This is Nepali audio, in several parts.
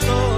Cristo.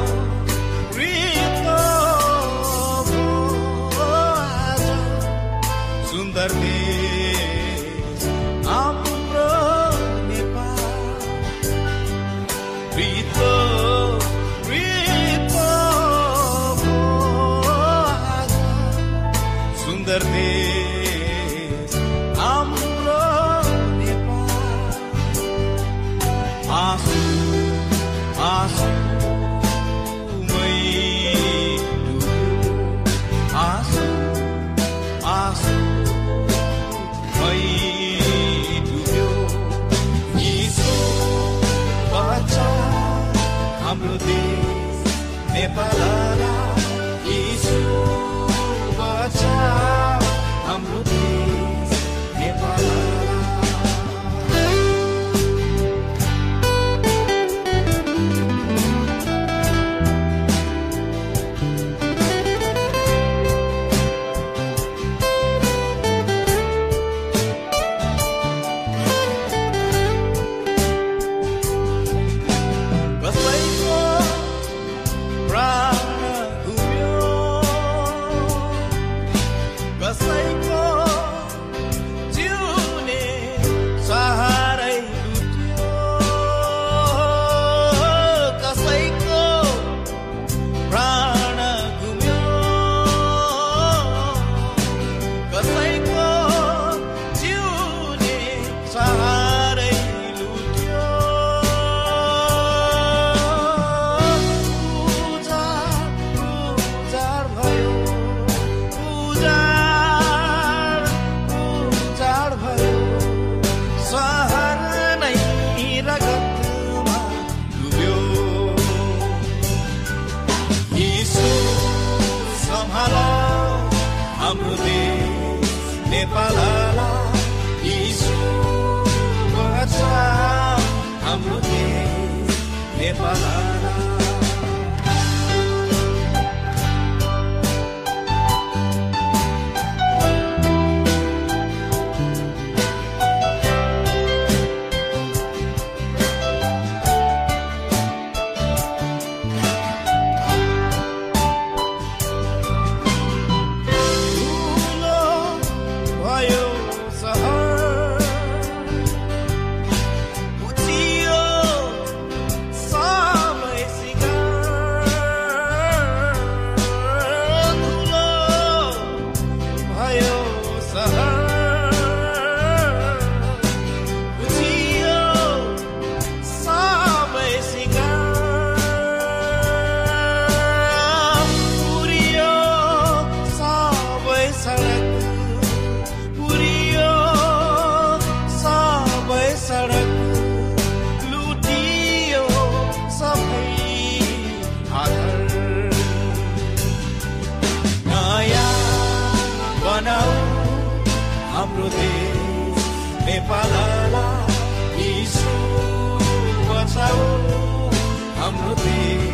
हाम्रो देश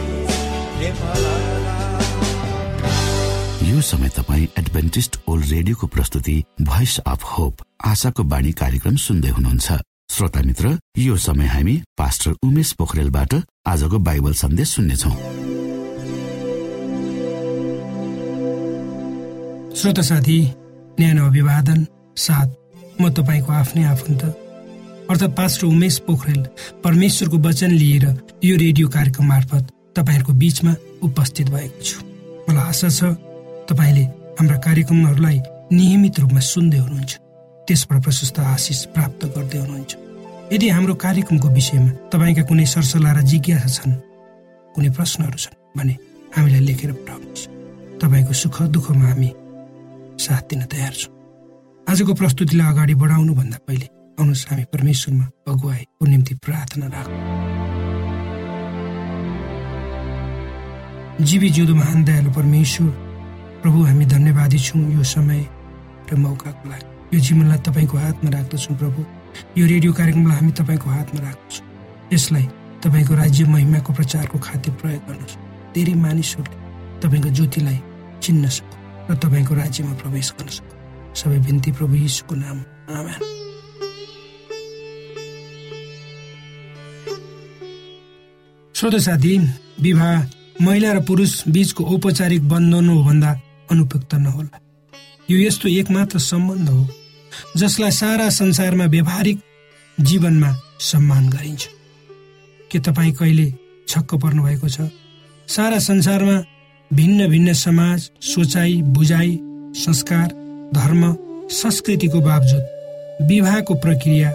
नेपाल यो समय तपाईँ एडभेन्टिस्ट ओल्ड रेडियोको प्रस्तुति भोइस अफ होप आशाको बाणी कार्यक्रम सुन्दै हुनुहुन्छ। श्रोता मित्र यो समय हामी पास्टर उमेश पोखरेलबाट आजको बाइबल सन्देश सुन्नेछौ। श्रोता साथी न्यानो अभिवादन साथ म तपाईँको आफ्नै आफन्त अर्थात् पास्टर उमेश पोखरेल परमेश्वरको वचन लिएर यो रेडियो कार्यक्रम मार्फत तपाईँहरूको बिचमा उपस्थित भएको छु। मलाई आशा छ तपाईँले हाम्रा कार्यक्रमहरूलाई नियमित रूपमा सुन्दै हुनुहुन्छ। त्यसबाट प्रशस्त आशिष प्राप्त गर्दै हुनुहुन्छ। यदि हाम्रो कार्यक्रमको विषयमा तपाईँका कुनै सरसल्लाह र जिज्ञासा छन् कुनै प्रश्नहरू छन् भने हामीलाई लेखेर पठाउनुहोस्। तपाईँको सुख दुःखमा हामी साथ दिन तयार छौँ। आजको प्रस्तुतिलाई अगाडि बढाउनुभन्दा पहिले आउनुहोस् हामी परमेश्वरमा अगुवाईको निम्ति प्रार्थना राखौँ जीवी जिउँदो महान दयालु परमेश्वर प्रभु हामी धन्यवादी छौँ यो समय र मौकाको लागि। यो जीवनलाई तपाईँको हातमा राख्दछौँ प्रभु। यो रेडियो कार्यक्रमलाई हामी तपाईँको हातमा राख्दछौँ। यसलाई तपाईँको राज्य महिमाको प्रचारको खातिर प्रयोग गर्नुहोस् धेरै मानिसहरूले तपाईँको ज्योतिलाई चिन्न सक्छ र तपाईँको राज्यमा प्रवेश गर्न सक्छ। सबै बिन्ती प्रभु यीशुको नाम आमेन श्रोत साथी विवाह महिला र पुरुष बीचको औपचारिक बन्धन हो भन्दा अनुपयुक्त नहोला यो यस्तो एकमात्र सम्बन्ध हो जसलाई सारा संसारमा व्यवहारिक जीवनमा सम्मान गरिन्छ के तपाईँ कहिले छक्क पर्नु भएको छ सारा संसारमा भिन्न भिन्न समाज सोचाइ बुझाइ संस्कार धर्म संस्कृतिको बावजुद विवाहको प्रक्रिया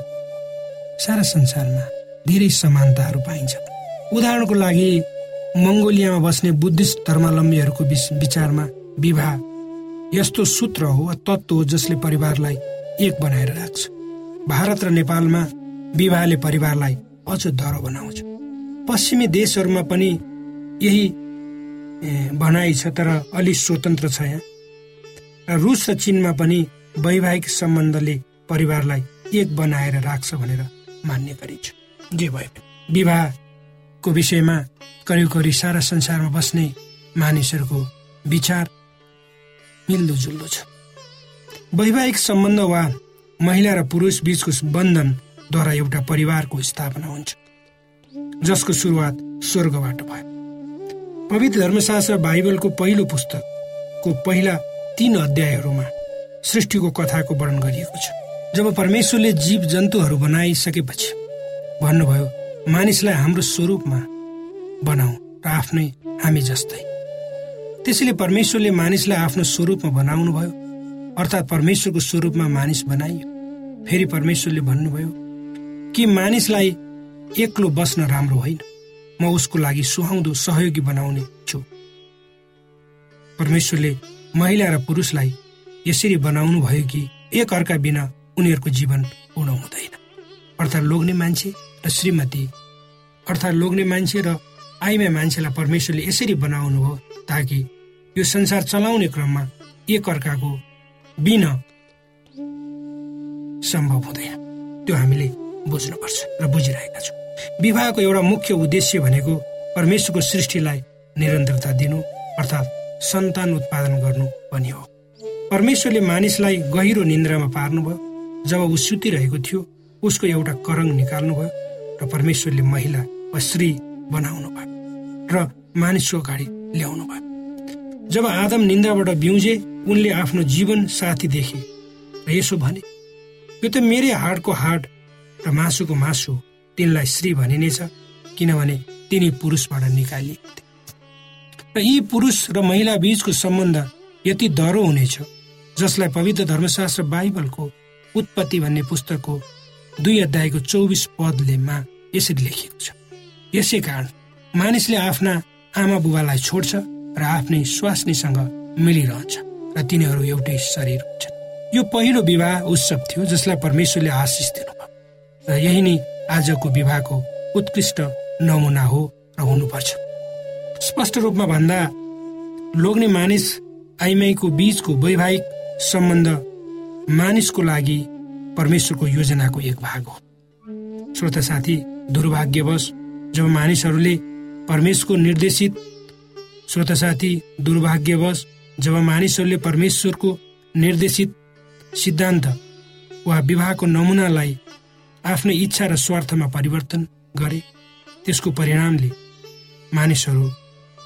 सारा संसारमा धेरै समानताहरू पाइन्छ। उदाहरणको लागि मङ्गोलियामा बस्ने बुद्धिस्ट धर्मावलम्बीहरूको विचारमा विवाह यस्तो सूत्र हो वा तत्त्व हो जसले परिवारलाई एक बनाएर राख्छ। भारत र नेपालमा विवाहले परिवारलाई अझ दह्रो बनाउँछ। पश्चिमी देशहरूमा पनि यही भनाइ छ तर अलि स्वतन्त्र छ यहाँ। रुस र चिनमा पनि वैवाहिक सम्बन्धले परिवारलाई एक बनाएर राख्छ भनेर मान्ने गरिन्छ। जे भए विवाहको विषयमा करिब करिब सारा संसारमा बस्ने मानिसहरूको विचार मिल्दोजुल्दो छ। वैवाहिक सम्बन्ध वा महिला र पुरुष बीचको बन्धनद्वारा एउटा परिवारको स्थापना हुन्छ जसको सुरुवात स्वर्गबाट भयो। पवित्र धर्मशास्त्र बाइबलको पहिलो पुस्तकको पहिला तीन अध्यायहरूमा सृष्टिको कथाको वर्णन गरिएको छ। जब परमेश्वरले जीव जन्तुहरू बनाइसकेपछि भन्नुभयो मानिसलाई हाम्रो स्वरूपमा बनाऊ र आफ्नै हामी जस्तै। त्यसैले परमेश्वरले मानिसलाई आफ्नो स्वरूपमा बनाउनु भयो अर्थात् परमेश्वरको स्वरूपमा मानिस बनाइयो फेरि परमेश्वरले भन्नुभयो कि मानिसलाई एक्लो बस्न राम्रो होइन म उसको लागि सुहाउँदो सहयोगी बनाउने छु। परमेश्वरले महिला र पुरुषलाई यसरी बनाउनु भयो कि एक अर्का बिना उनीहरूको जीवन पूर्ण हुँदैन अर्थात् लोग्ने मान्छे र श्रीमती अर्थात् लोग्ने मान्छे र आइमा मान्छेलाई परमेश्वरले यसरी बनाउनु हो ताकि यो संसार चलाउने क्रममा एक अर्काको बिना सम्भव हुँदैन। त्यो हामीले बुझ्नुपर्छ र बुझिरहेका छौँ। विवाहको एउटा मुख्य उद्देश्य भनेको परमेश्वरको सृष्टिलाई निरन्तरता दिनु अर्थात् सन्तान उत्पादन गर्नु पनि हो। परमेश्वरले मानिसलाई गहिरो निन्द्रामा पार्नुभयो। जब ऊ सुतिरहेको थियो उसको एउटा करङ निकाल्नुभयो र परमेश्वरले महिला वा स्त्री बनाउनु भयो र मानिसको अगाडि ल्याउनु भयो। जब आदम निन्द्राबाट बिउजे उनले आफ्नो जीवन साथी देखे र यसो भने यो त मेरै हाडको हाड र मासुको मासु तिनलाई श्री भनिनेछ किनभने तिनी पुरुषबाट निकालिए र यी पुरुष र महिला बीचको सम्बन्ध यति दह्रो हुनेछ जसलाई पवित्र धर्मशास्त्र बाइबलको उत्पत्ति भन्ने पुस्तकको दुई अध्यायको चौबिस पदलेमा यसरी लेखिएको छ। यसै कारण मानिसले आफ्ना आमा बुबालाई छोड्छ र आफ्नै स्वास्नीसँग मिलिरहन्छ र तिनीहरू एउटै शरीर हुन्छन्। यो पहिलो विवाह उत्सव थियो जसलाई परमेश्वरले आशिष दिनुभयो। र यही नै आजको विवाहको उत्कृष्ट नमुना हो र हुनुपर्छ। स्पष्ट रूपमा भन्दा लोग्ने मानिस आइमाईको बीचको वैवाहिक सम्बन्ध मानिसको लागि परमेश्वरको योजनाको एक भाग हो। श्रोता साथी दुर्भाग्यवश जब मानिसहरूले परमेशको निर्देशित श्रोता साथी दुर्भाग्यवश जब मानिसहरूले परमेश्वरको निर्देशित सिद्धान्त वा विवाहको नमुनालाई आफ्नो इच्छा र स्वार्थमा परिवर्तन गरे त्यसको परिणामले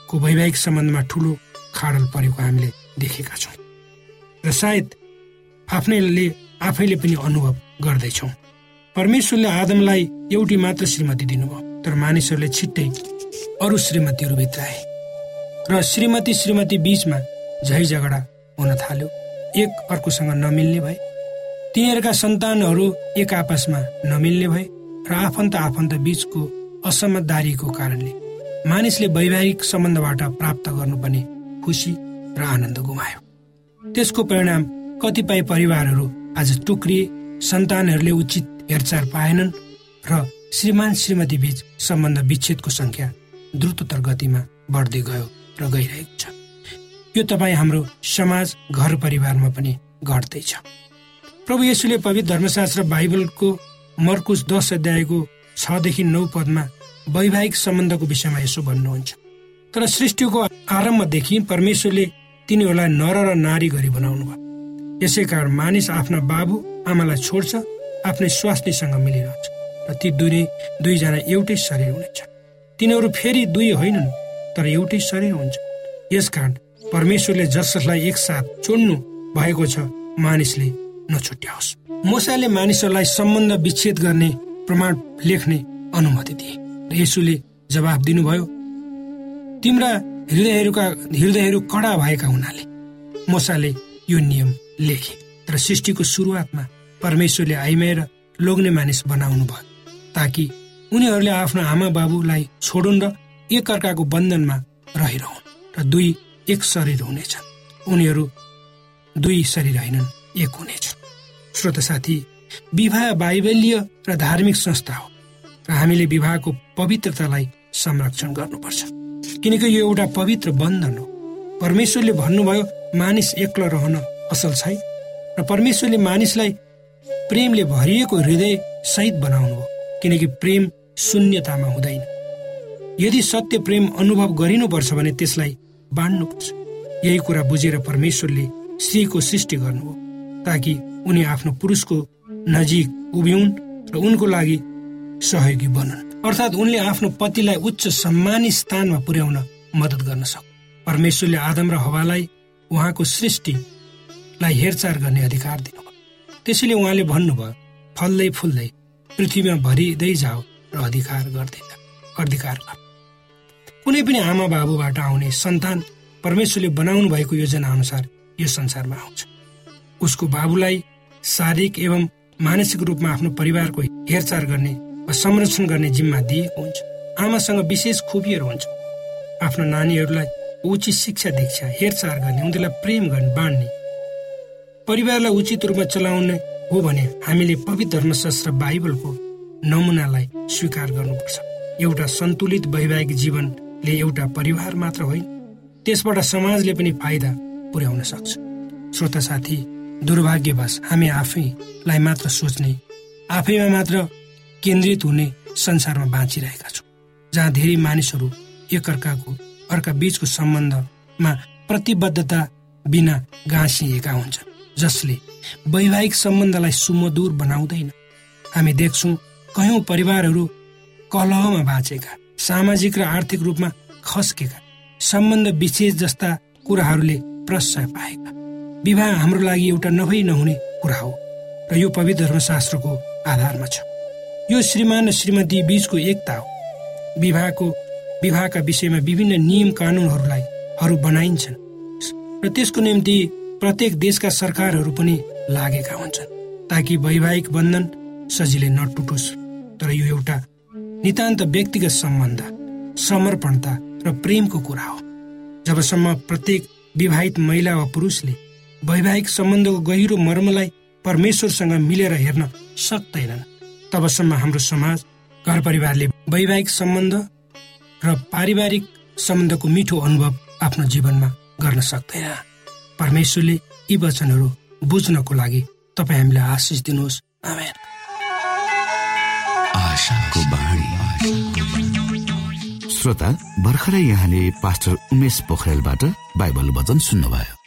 मानिसहरूको वैवाहिक सम्बन्धमा ठुलो खाडल परेको हामीले देखेका छौँ। र सायद आफ्नैले आफैले पनि अनुभव गर्दैछौँ। परमेश्वरले आदमलाई एउटी मात्र श्रीमती दिनुभयो तर मानिसहरूले छिट्टै अरू श्रीमतीहरू भित्राए र श्रीमती श्रीमती बीचमा झै झगडा हुन थाल्यो। एक अर्कोसँग नमिल्ने भए तिनीहरूका सन्तानहरू एक आपसमा नमिल्ने भए र आफन्त आफन्त बीचको असमझदारीको कारणले मानिसले वैवाहिक सम्बन्धबाट प्राप्त गर्नुपर्ने खुसी र आनन्द गुमायो। त्यसको परिणाम कतिपय परिवारहरू आज टुक्रिए सन्तानहरूले उचित हेरचाह पाएनन् र श्रीमान श्रीमती बीच सम्बन्ध विच्छेदको संख्या द्रुततर गतिमा बढ्दै गयो र गइरहेको छ। यो तपाईँ हाम्रो समाज घर परिवारमा पनि घट्दैछ। प्रभु येसुले पवित्र धर्मशास्त्र बाइबलको मर्कुस दस अध्यायको छदेखि नौ पदमा वैवाहिक सम्बन्धको विषयमा यसो भन्नुहुन्छ। तर सृष्टिको आरम्भदेखि परमेश्वरले तिनीहरूलाई नर र नारी गरी बनाउनु भयो यसै कारण मानिस आफ्ना बाबु आमालाई छोड्छ आफ्नै स्वास्थ्यसँग मिलिरहन्छ र ती दुई दुईजना एउटै शरीर हुनेछ। तिनीहरू फेरि दुई होइनन् तर एउटै शरीर हुन्छ। यसकारण परमेश्वरले जसलाई एकसाथ चुन्नु भएको छ मानिसले नछुट्याओस्। मोसाले मानिसहरूलाई सम्बन्ध विच्छेद गर्ने प्रमाण लेख्ने अनुमति दिए। र यसुले जवाब दिनुभयो तिम्रा हृदयहरूका हृदयहरू कडा भएका हुनाले मोसाले यो नियम लेखे तर सृष्टिको सुरुवातमा परमेश्वरले आइमाएर लोग्ने मानिस बनाउनु भयो ताकि उनीहरूले आफ्नो आमा बाबुलाई छोडुन् र एकअर्काको बन्धनमा रहिरहन् र दुई एक शरीर हुनेछन्। उनीहरू दुई शरीर होइनन् एक हुनेछन्। श्रोत साथी विवाह बाइबलीय र धार्मिक संस्था हो। र हामीले विवाहको पवित्रतालाई संरक्षण गर्नुपर्छ। किनकि यो एउटा पवित्र बन्धन हो। परमेश्वरले भन्नुभयो मानिस एक्लो रहन असल छैन। र परमेश्वरले मानिसलाई प्रेमले भरिएको हृदय सहित बनाउनु हो किनकि प्रेम शून्यतामा हुँदैन। यदि सत्य प्रेम अनुभव गरिनुपर्छ भने त्यसलाई बाँड्नुपर्छ। यही कुरा बुझेर परमेश्वरले स्त्रीको सृष्टि गर्नुभयो ताकि उनी आफ्नो पुरुषको नजिक उभिउन् र उनको लागि सहयोगी बनुन् अर्थात् उनले आफ्नो पतिलाई उच्च सम्मानी स्थानमा पुर्याउन मद्दत गर्न सक्। परमेश्वरले आदम र हवालाई उहाँको सृष्टिलाई हेरचाह गर्ने अधिकार दिनुभयो। त्यसैले उहाँले भन्नुभयो फल्दै फुल्दै पृथ्वीमा भरिँदै जाओ र अधिकार गर्दै अधिकार कुनै पनि आमा बाबुबाट आउने सन्तान परमेश्वरले बनाउनु भएको योजना अनुसार यो संसारमा आउँछ। उसको बाबुलाई शारीरिक एवं मानसिक रूपमा आफ्नो परिवारको हेरचाह गर्ने वा संरक्षण गर्ने जिम्मा दिएको हुन्छ। आमासँग विशेष खुबीहरू हुन्छ। आफ्नो नानीहरूलाई उचित शिक्षा दीक्षा हेरचाह गर्ने उनीहरूलाई प्रेम गर्ने बाँड्ने। परिवारलाई उचित रूपमा चलाउने हो भने हामीले पवित्र धर्मशास्त्र बाइबलको नमुनालाई स्वीकार गर्नुपर्छ। एउटा सन्तुलित वैवाहिक जीवनले एउटा परिवार मात्र होइन त्यसबाट समाजले पनि फाइदा पुर्याउन सक्छ। श्रोता साथी दुर्भाग्यवश हामी आफैलाई मात्र सोच्ने आफैमा मात्र केन्द्रित हुने संसारमा बाँचिरहेका छौँ। जहाँ धेरै मानिसहरू एकअर्काको अर्का बीचको सम्बन्धमा प्रतिबद्धता बिना गाँसिएका हुन्छन् जसले वैवाहिक सम्बन्धलाई सुमधुर बनाउँदैन। हामी देख्छौँ कयौँ परिवारहरू कलहमा बाँचेका सामाजिक र आर्थिक रूपमा खस्केका सम्बन्ध विशेष जस्ता कुराहरूले प्रशय पाएका। विवाह हाम्रो लागि एउटा नभई नहुने कुरा हो र यो पवित्र धर्मशास्त्रको आधारमा छ। यो श्रीमान र श्रीमती बीचको एकता हो। विवाहको विवाहका विषयमा विभिन्न नियम कानुनहरूलाई हरू बनाइन्छन् र त्यसको निम्ति प्रत्येक देशका सरकारहरू पनि लागेका हुन्छन् ताकि वैवाहिक बन्धन सजिलै नटुटोस्। तर यो एउटा नितान्त व्यक्तिगत सम्बन्ध समर्पणता र प्रेमको कुरा हो। जबसम्म प्रत्येक विवाहित महिला वा पुरुषले वैवाहिक सम्बन्धको गहिरो मर्मलाई परमेश्वरसँग मिलेर हेर्न सक्दैनन् तबसम्म हाम्रो समाज घर परिवारले वैवाहिक सम्बन्ध र पारिवारिक सम्बन्धको मिठो अनुभव आफ्नो जीवनमा गर्न सक्दैन। परमेश्वरले यी वचनहरू बुझ्नको लागि तपाईँ हामीलाई आशिष दिनुहोस्। श्रोता भर्खरै यहाँले पास्टर उमेश पोखरेलबाट बाइबल वचन सुन्नुभयो।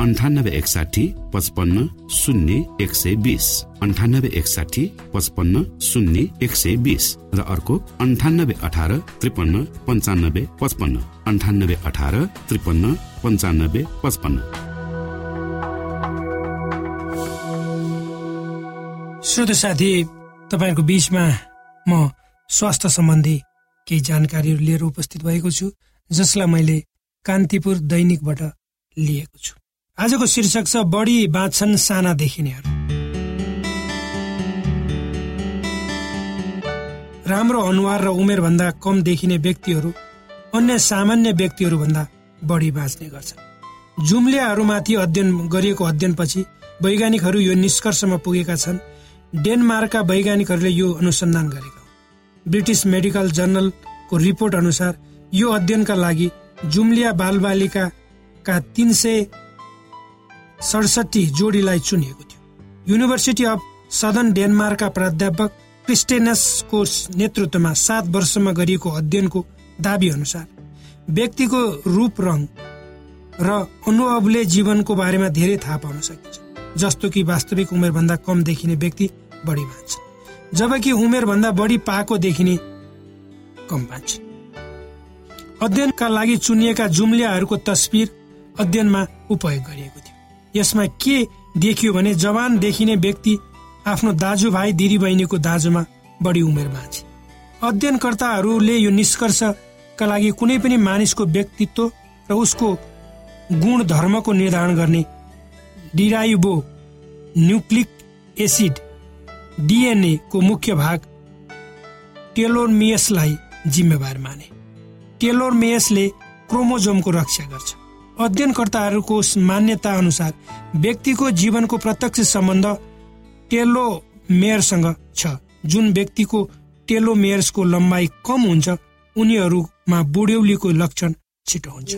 अन्ठानब्बे एकसाठी पचपन्न शून्य एक सय बिस. अन्ठानब्बे एकसाठी पचपन्न शून्य एक सय बिस. र अर्को अन्ठानब्बे अठार त्रिपन्न पन्चानब्बे पचपन्न. अन्ठानब्बे अठार त्रिपन्न पन्चानब्बे पचपन्न. श्रोत साथी तपाईँहरूको बिचमा म स्वास्थ्य सम्बन्धी केही जानकारीहरू लिएर उपस्थित भएको छु जसलाई मैले कान्तिपुर दैनिकबाट लिएको छु। आजको शीर्षक छ बढी बाँच्छन् साना देखिनेहरू। राम्रो अनुहार र उमेरभन्दा कम देखिने व्यक्तिहरू अन्य सामान्य व्यक्तिहरूभन्दा बढी बाँच्ने गर्छन्। जुम्लियाहरूमाथि अध्ययन गरिएको अध्ययनपछि वैज्ञानिकहरू यो निष्कर्षमा पुगेका छन् डेनमार्कका वैज्ञानिकहरूले यो अनुसन्धान गरेका ब्रिटिस मेडिकल जर्नलको रिपोर्ट अनुसार यो अध्ययनका लागि जुम्लिया बालबालिकाका तिन सय सडसठी जोडीलाई चुनिएको थियो। युनिभर्सिटी अफ सदन डेनमार्कका प्राध्यापक क्रिस्टेनसको नेतृत्वमा सात वर्षमा गरिएको अध्ययनको दावी अनुसार व्यक्तिको रूप रङ र अनुभवले जीवनको बारेमा धेरै थाहा पाउन सकिन्छ जस्तो कि वास्तविक उमेरभन्दा कम देखिने व्यक्ति बढी बाँच्छन् जबकि उमेरभन्दा बढी पाएको देखिने कम बाँच्छन् अध्ययनका लागि चुनिएका जुम्लियाहरूको तस्विर अध्ययनमा उपयोग गरिएको यसमा के देखियो भने जवान देखिने व्यक्ति आफ्नो दाजुभाइ दिदीबहिनीको दाजुमा बढी उमेर बाँचे अध्ययनकर्ताहरूले यो निष्कर्षका लागि कुनै पनि मानिसको व्यक्तित्व र उसको गुण धर्मको निर्धारण गर्ने डिराइबो न्युक्लिक एसिड डिएनए को मुख्य भाग टेलोमियसलाई जिम्मेवार माने। टेलोरमेयसले क्रोमोजोमको रक्षा गर्छ। अध्ययनकर्ताहरूको मान्यता अनुसार व्यक्तिको जीवनको प्रत्यक्ष सम्बन्ध टेलोमेयरसँग छ। जुन व्यक्तिको टेलोमेयर्सको लम्बाइ कम हुन्छ उनीहरूमा बुढ्यौलीको लक्षण छिटो हुन्छ।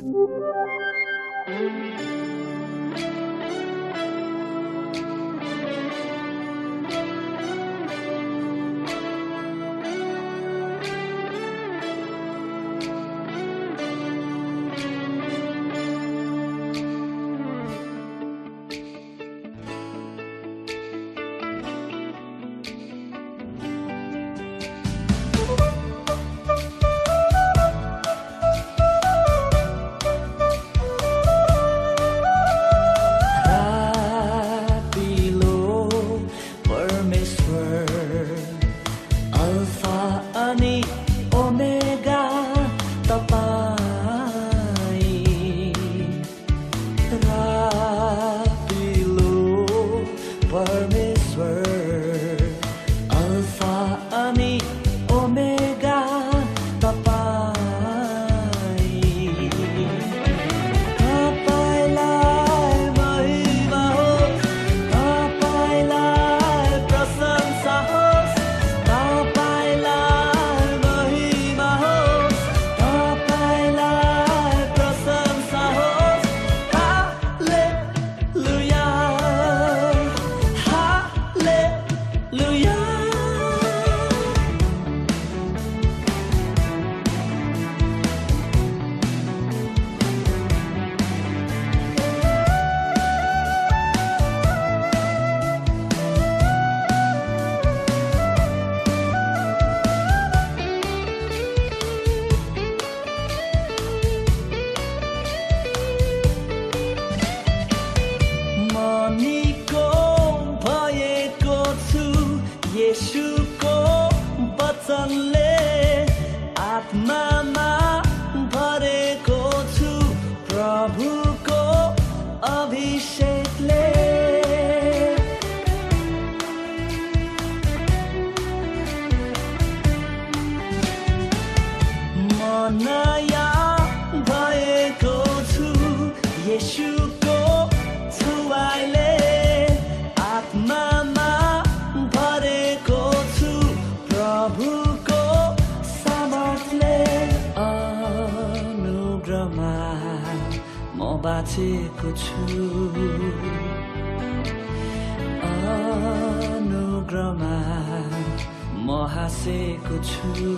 हाँसेको छु।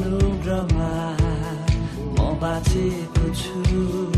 अनुग्रहमा म बाँचेको छु।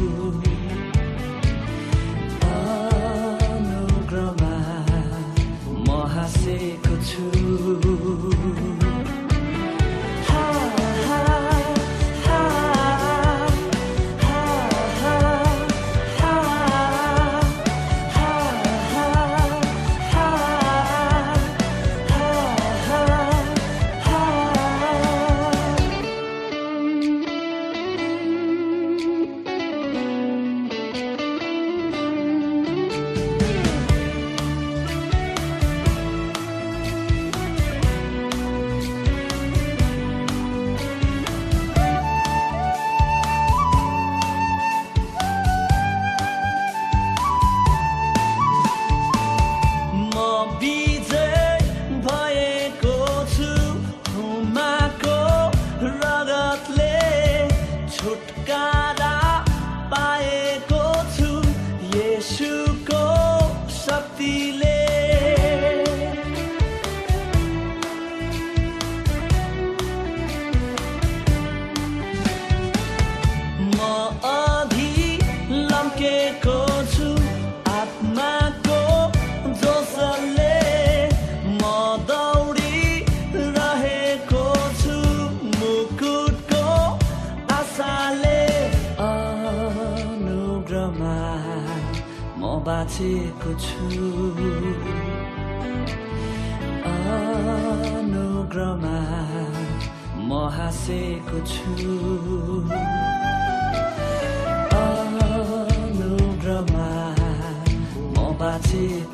हाँसेको छु। अनुग्रहमा म बाँचेको